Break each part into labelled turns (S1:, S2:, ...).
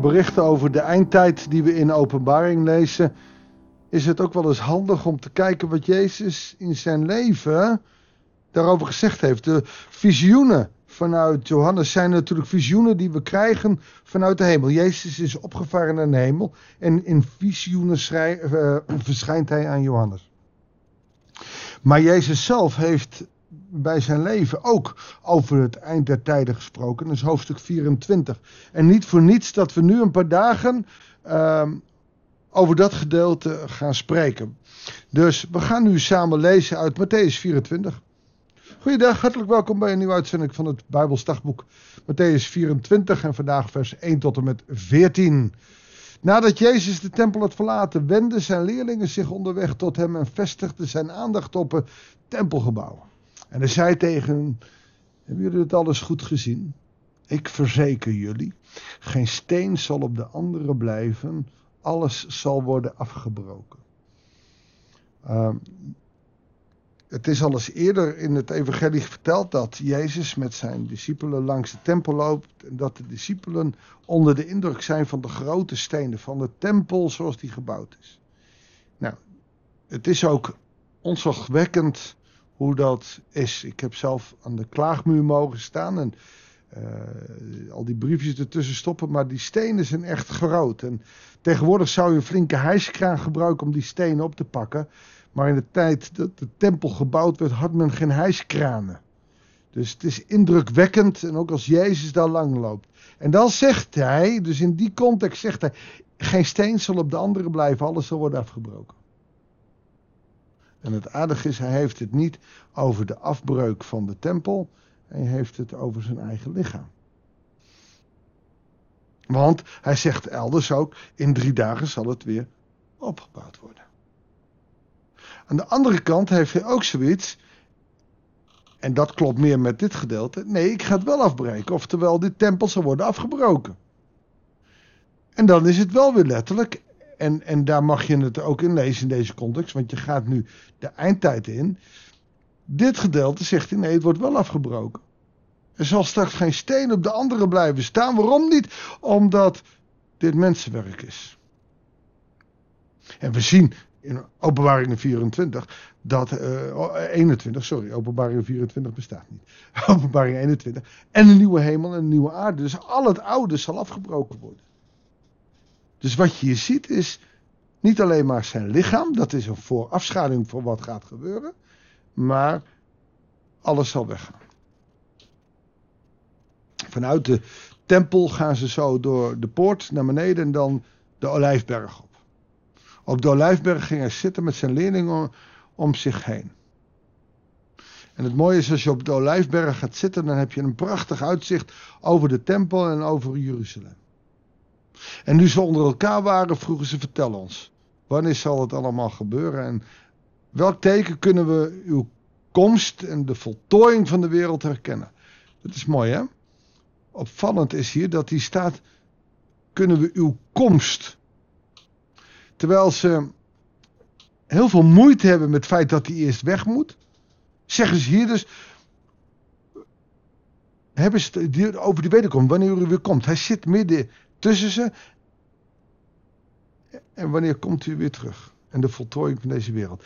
S1: berichten over de eindtijd die we in openbaring lezen, is het ook wel eens handig om te kijken wat Jezus in zijn leven daarover gezegd heeft. De visioenen vanuit Johannes zijn natuurlijk visioenen die we krijgen vanuit de hemel. Jezus is opgevaren naar de hemel en in visioenen uh, verschijnt hij aan Johannes. Maar Jezus zelf heeft bij zijn leven ook over het eind der tijden gesproken. Dat is hoofdstuk 24. En niet voor niets dat we nu een paar dagen uh, over dat gedeelte gaan spreken. Dus we gaan nu samen lezen uit Matthäus 24. Goeiedag, hartelijk welkom bij een nieuwe uitzending van het Bijbelsdagboek. Matthäus 24 en vandaag vers 1 tot en met 14. Nadat Jezus de tempel had verlaten, wenden zijn leerlingen zich onderweg tot hem en vestigden zijn aandacht op het tempelgebouw. En hij zei tegen hen, hebben jullie het alles goed gezien? Ik verzeker jullie, geen steen zal op de andere blijven, alles zal worden afgebroken. Uh, het is al eens eerder in het evangelie verteld dat Jezus met zijn discipelen langs de tempel loopt. En dat de discipelen onder de indruk zijn van de grote stenen van de tempel zoals die gebouwd is. Nou, het is ook onzagwekkend hoe dat is. Ik heb zelf aan de klaagmuur mogen staan en uh, al die briefjes ertussen stoppen, maar die stenen zijn echt groot. En tegenwoordig zou je een flinke hijskraan gebruiken om die stenen op te pakken. Maar in de tijd dat de tempel gebouwd werd, had men geen hijskranen. Dus het is indrukwekkend en ook als Jezus daar lang loopt. En dan zegt hij, dus in die context zegt hij, geen steen zal op de andere blijven, alles zal worden afgebroken. En het aardige is, hij heeft het niet over de afbreuk van de tempel, hij heeft het over zijn eigen lichaam. Want hij zegt elders ook, in drie dagen zal het weer opgebouwd worden. Aan de andere kant heeft hij ook zoiets, en dat klopt meer met dit gedeelte, nee, ik ga het wel afbreken, oftewel dit tempel zal worden afgebroken. En dan is het wel weer letterlijk, en, en daar mag je het ook in lezen in deze context, want je gaat nu de eindtijd in. Dit gedeelte zegt hij, nee, het wordt wel afgebroken. Er zal straks geen steen op de andere blijven staan. Waarom niet? Omdat dit mensenwerk is. En we zien in openbaring 24 dat, uh, 21, sorry, openbaring 24 bestaat niet. Openbaring 21. En een nieuwe hemel en een nieuwe aarde. Dus al het oude zal afgebroken worden. Dus wat je hier ziet is niet alleen maar zijn lichaam, dat is een voorafschaduwing voor wat gaat gebeuren, maar alles zal weggaan. Vanuit de tempel gaan ze zo door de poort naar beneden en dan de olijfberg op. Op de olijfberg ging hij zitten met zijn leerlingen om zich heen. En het mooie is als je op de olijfberg gaat zitten, dan heb je een prachtig uitzicht over de tempel en over Jeruzalem. En nu ze onder elkaar waren, vroegen ze: vertel ons, wanneer zal het allemaal gebeuren en welk teken kunnen we uw komst en de voltooiing van de wereld herkennen? Dat is mooi, hè? Opvallend is hier dat die staat: kunnen we uw komst. Terwijl ze heel veel moeite hebben met het feit dat hij eerst weg moet, zeggen ze hier dus. Hebben ze over die wederkomst, wanneer u weer komt. Hij zit midden tussen ze. En wanneer komt u weer terug? En de voltooiing van deze wereld.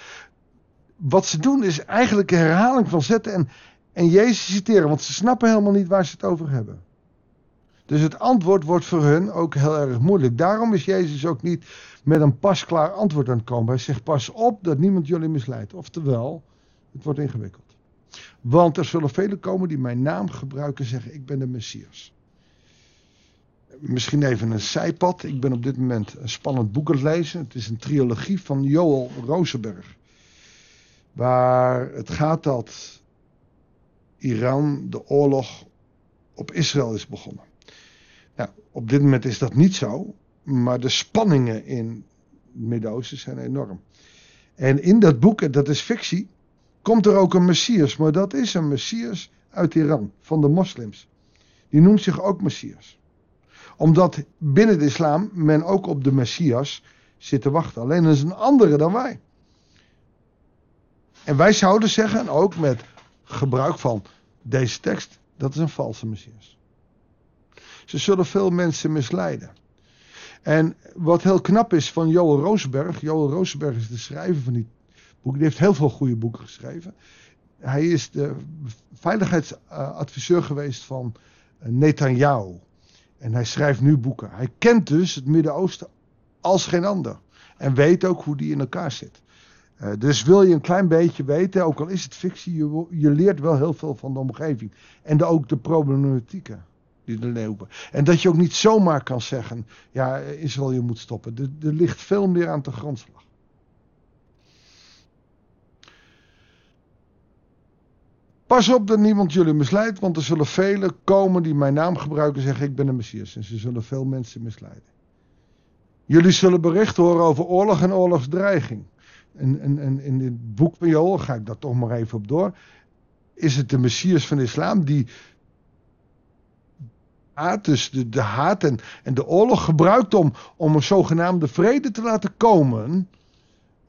S1: Wat ze doen is eigenlijk een herhaling van zetten en, en Jezus citeren, want ze snappen helemaal niet waar ze het over hebben. Dus het antwoord wordt voor hun ook heel erg moeilijk. Daarom is Jezus ook niet met een pasklaar antwoord aan het komen. Hij zegt pas op dat niemand jullie misleidt. Oftewel, het wordt ingewikkeld. Want er zullen velen komen die mijn naam gebruiken en zeggen ik ben de Messias. Misschien even een zijpad. Ik ben op dit moment een spannend boek aan het lezen. Het is een trilogie van Joel Rosenberg. Waar het gaat dat Iran de oorlog op Israël is begonnen. Nou, op dit moment is dat niet zo. Maar de spanningen in het Midden-Oosten zijn enorm. En in dat boek, dat is fictie, komt er ook een Messias. Maar dat is een Messias uit Iran, van de moslims. Die noemt zich ook Messias omdat binnen de islam men ook op de Messias zit te wachten. Alleen dat is een andere dan wij. En wij zouden zeggen, ook met gebruik van deze tekst, dat is een valse Messias. Ze zullen veel mensen misleiden. En wat heel knap is van Joel Rosenberg. Joel Rosenberg is de schrijver van die boek. Die heeft heel veel goede boeken geschreven. Hij is de veiligheidsadviseur geweest van Netanyahu. En hij schrijft nu boeken. Hij kent dus het Midden-Oosten als geen ander. En weet ook hoe die in elkaar zit. Uh, dus wil je een klein beetje weten, ook al is het fictie, je, je leert wel heel veel van de omgeving. En de, ook de problematieken die er leven. En dat je ook niet zomaar kan zeggen, ja, Israël, je moet stoppen. Er ligt veel meer aan de grondslag. Pas op dat niemand jullie misleidt, want er zullen velen komen die mijn naam gebruiken en zeggen ik ben een Messias. En ze zullen veel mensen misleiden. Jullie zullen bericht horen over oorlog en oorlogsdreiging. En, en, en in dit boek van Joel ga ik daar toch maar even op door. Is het de Messias van de islam die dus de, de haat en, de oorlog gebruikt om, om een zogenaamde vrede te laten komen.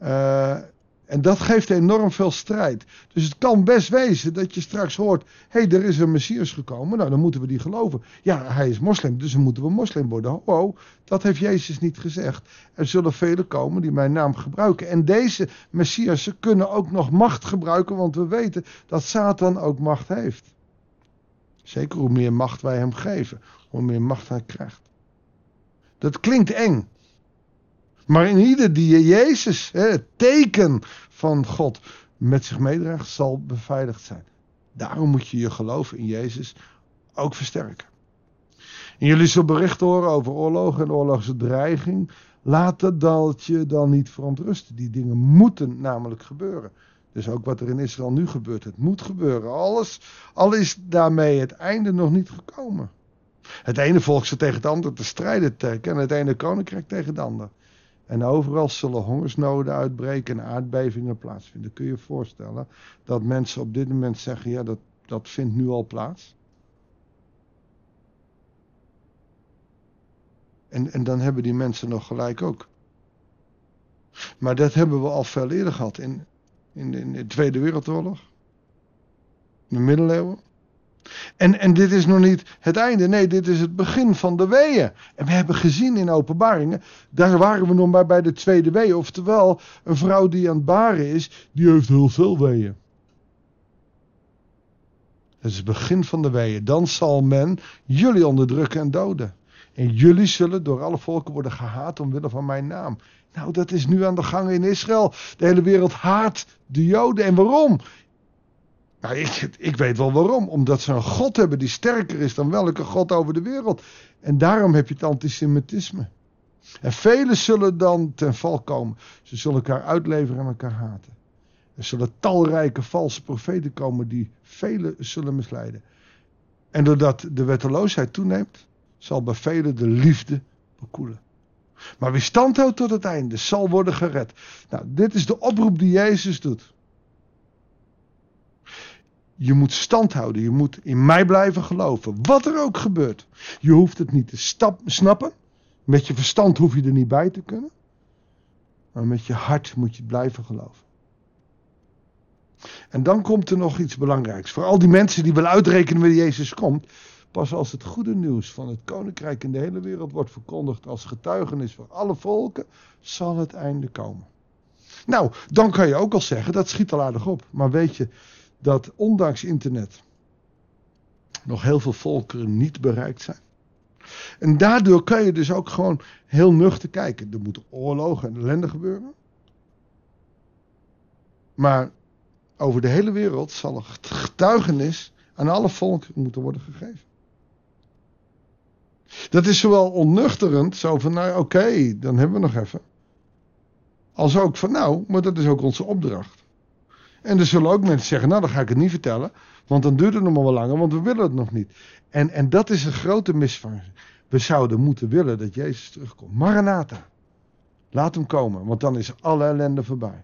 S1: Uh, en dat geeft enorm veel strijd. Dus het kan best wezen dat je straks hoort: hé, hey, er is een Messias gekomen. Nou, dan moeten we die geloven. Ja, hij is moslim, dus dan moeten we moslim worden. Oh, dat heeft Jezus niet gezegd. Er zullen velen komen die mijn naam gebruiken. En deze Messiassen kunnen ook nog macht gebruiken, want we weten dat Satan ook macht heeft. Zeker hoe meer macht wij hem geven, hoe meer macht hij krijgt. Dat klinkt eng. Maar in ieder die Jezus, het teken van God, met zich meedraagt, zal beveiligd zijn. Daarom moet je je geloof in Jezus ook versterken. En jullie zullen bericht horen over oorlog en oorlogse dreiging. Laat dat je dan niet verontrusten. Die dingen moeten namelijk gebeuren. Dus ook wat er in Israël nu gebeurt, het moet gebeuren. Alles, al is daarmee het einde nog niet gekomen. Het ene volk zal tegen het andere te strijden trekken en het ene koninkrijk tegen het andere. En overal zullen hongersnoden uitbreken en aardbevingen plaatsvinden. Kun je je voorstellen dat mensen op dit moment zeggen: ja, dat, dat vindt nu al plaats? En, en dan hebben die mensen nog gelijk ook. Maar dat hebben we al veel eerder gehad in, in, in de Tweede Wereldoorlog, de middeleeuwen. En, en dit is nog niet het einde. Nee, dit is het begin van de weeën. En we hebben gezien in openbaringen. Daar waren we nog maar bij de tweede weeën. Oftewel, een vrouw die aan het baren is. Die heeft heel veel weeën. Het is het begin van de weeën. Dan zal men jullie onderdrukken en doden. En jullie zullen door alle volken worden gehaat omwille van mijn naam. Nou, dat is nu aan de gang in Israël. De hele wereld haat de Joden. En waarom? Ik, ik, weet wel waarom. Omdat ze een God hebben die sterker is dan welke God over de wereld. En daarom heb je het antisemitisme. En velen zullen dan ten val komen. Ze zullen elkaar uitleveren en elkaar haten. Er zullen talrijke valse profeten komen die velen zullen misleiden. En doordat de wetteloosheid toeneemt, zal bij velen de liefde bekoelen. Maar wie standhoudt tot het einde, zal worden gered. Nou, dit is de oproep die Jezus doet. Je moet stand houden. Je moet in mij blijven geloven. Wat er ook gebeurt. Je hoeft het niet te stap, snappen. Met je verstand hoef je er niet bij te kunnen. Maar met je hart moet je blijven geloven. En dan komt er nog iets belangrijks. Voor al die mensen die willen uitrekenen wanneer Jezus komt. Pas als het goede nieuws van het koninkrijk in de hele wereld wordt verkondigd als getuigenis voor alle volken, zal het einde komen. Nou, dan kan je ook al zeggen, dat schiet al aardig op. Maar weet je, dat ondanks internet nog heel veel volkeren niet bereikt zijn. En daardoor kan je dus ook gewoon heel nuchter kijken. Er moeten oorlogen en ellende gebeuren. Maar over de hele wereld zal een getuigenis aan alle volken moeten worden gegeven. Dat is zowel onnuchterend, zo van nou oké, dan hebben we nog even. Als ook van nou, maar dat is ook onze opdracht. En er zullen ook mensen zeggen, nou dan ga ik het niet vertellen. Want dan duurt het nog maar wel langer, want we willen het nog niet. En, en dat is een grote misvatting. We zouden moeten willen dat Jezus terugkomt. Maranatha. Laat hem komen, want dan is alle ellende voorbij.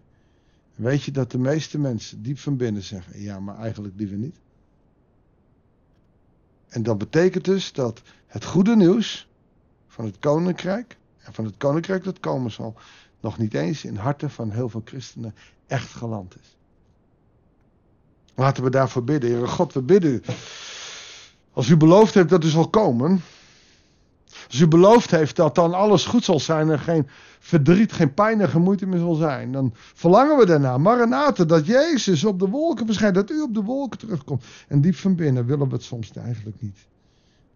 S1: Weet je dat de meeste mensen diep van binnen zeggen, ja maar eigenlijk liever niet. En dat betekent dus dat het goede nieuws van het koninkrijk en van het koninkrijk dat komen zal, nog niet eens in harten van heel veel christenen echt geland is. Laten we daarvoor bidden. Heere God, we bidden u. Als u beloofd hebt dat u zal komen. Als u beloofd heeft dat dan alles goed zal zijn en geen verdriet, geen pijn en meer zal zijn. Dan verlangen we daarna. Maranatha, dat Jezus op de wolken verschijnt. Dat u op de wolken terugkomt. En diep van binnen willen we het soms eigenlijk niet.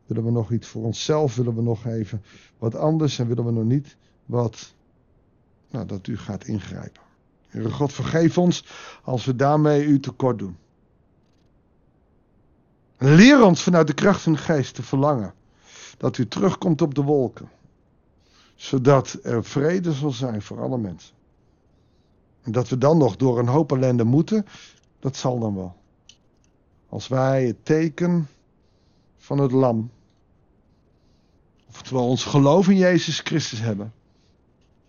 S1: Willen we nog iets voor onszelf? Willen we nog even wat anders? En willen we nog niet wat, nou, dat u gaat ingrijpen. Heere God, vergeef ons als we daarmee u tekort doen. Leer ons vanuit de kracht van de geest te verlangen dat u terugkomt op de wolken, zodat er vrede zal zijn voor alle mensen. En dat we dan nog door een hoop ellende moeten, dat zal dan wel. Als wij het teken van het lam, oftewel ons geloof in Jezus Christus hebben,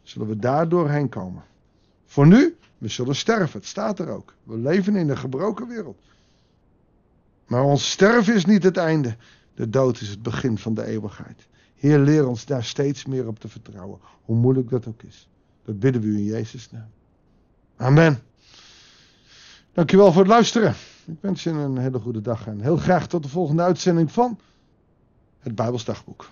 S1: zullen we daar doorheen komen. Voor nu, we zullen sterven, het staat er ook. We leven in een gebroken wereld. Maar ons sterven is niet het einde. De dood is het begin van de eeuwigheid. Heer, leer ons daar steeds meer op te vertrouwen. Hoe moeilijk dat ook is. Dat bidden we u in Jezus' naam. Amen. Dankjewel voor het luisteren. Ik wens je een hele goede dag en heel graag tot de volgende uitzending van het Bijbelsdagboek.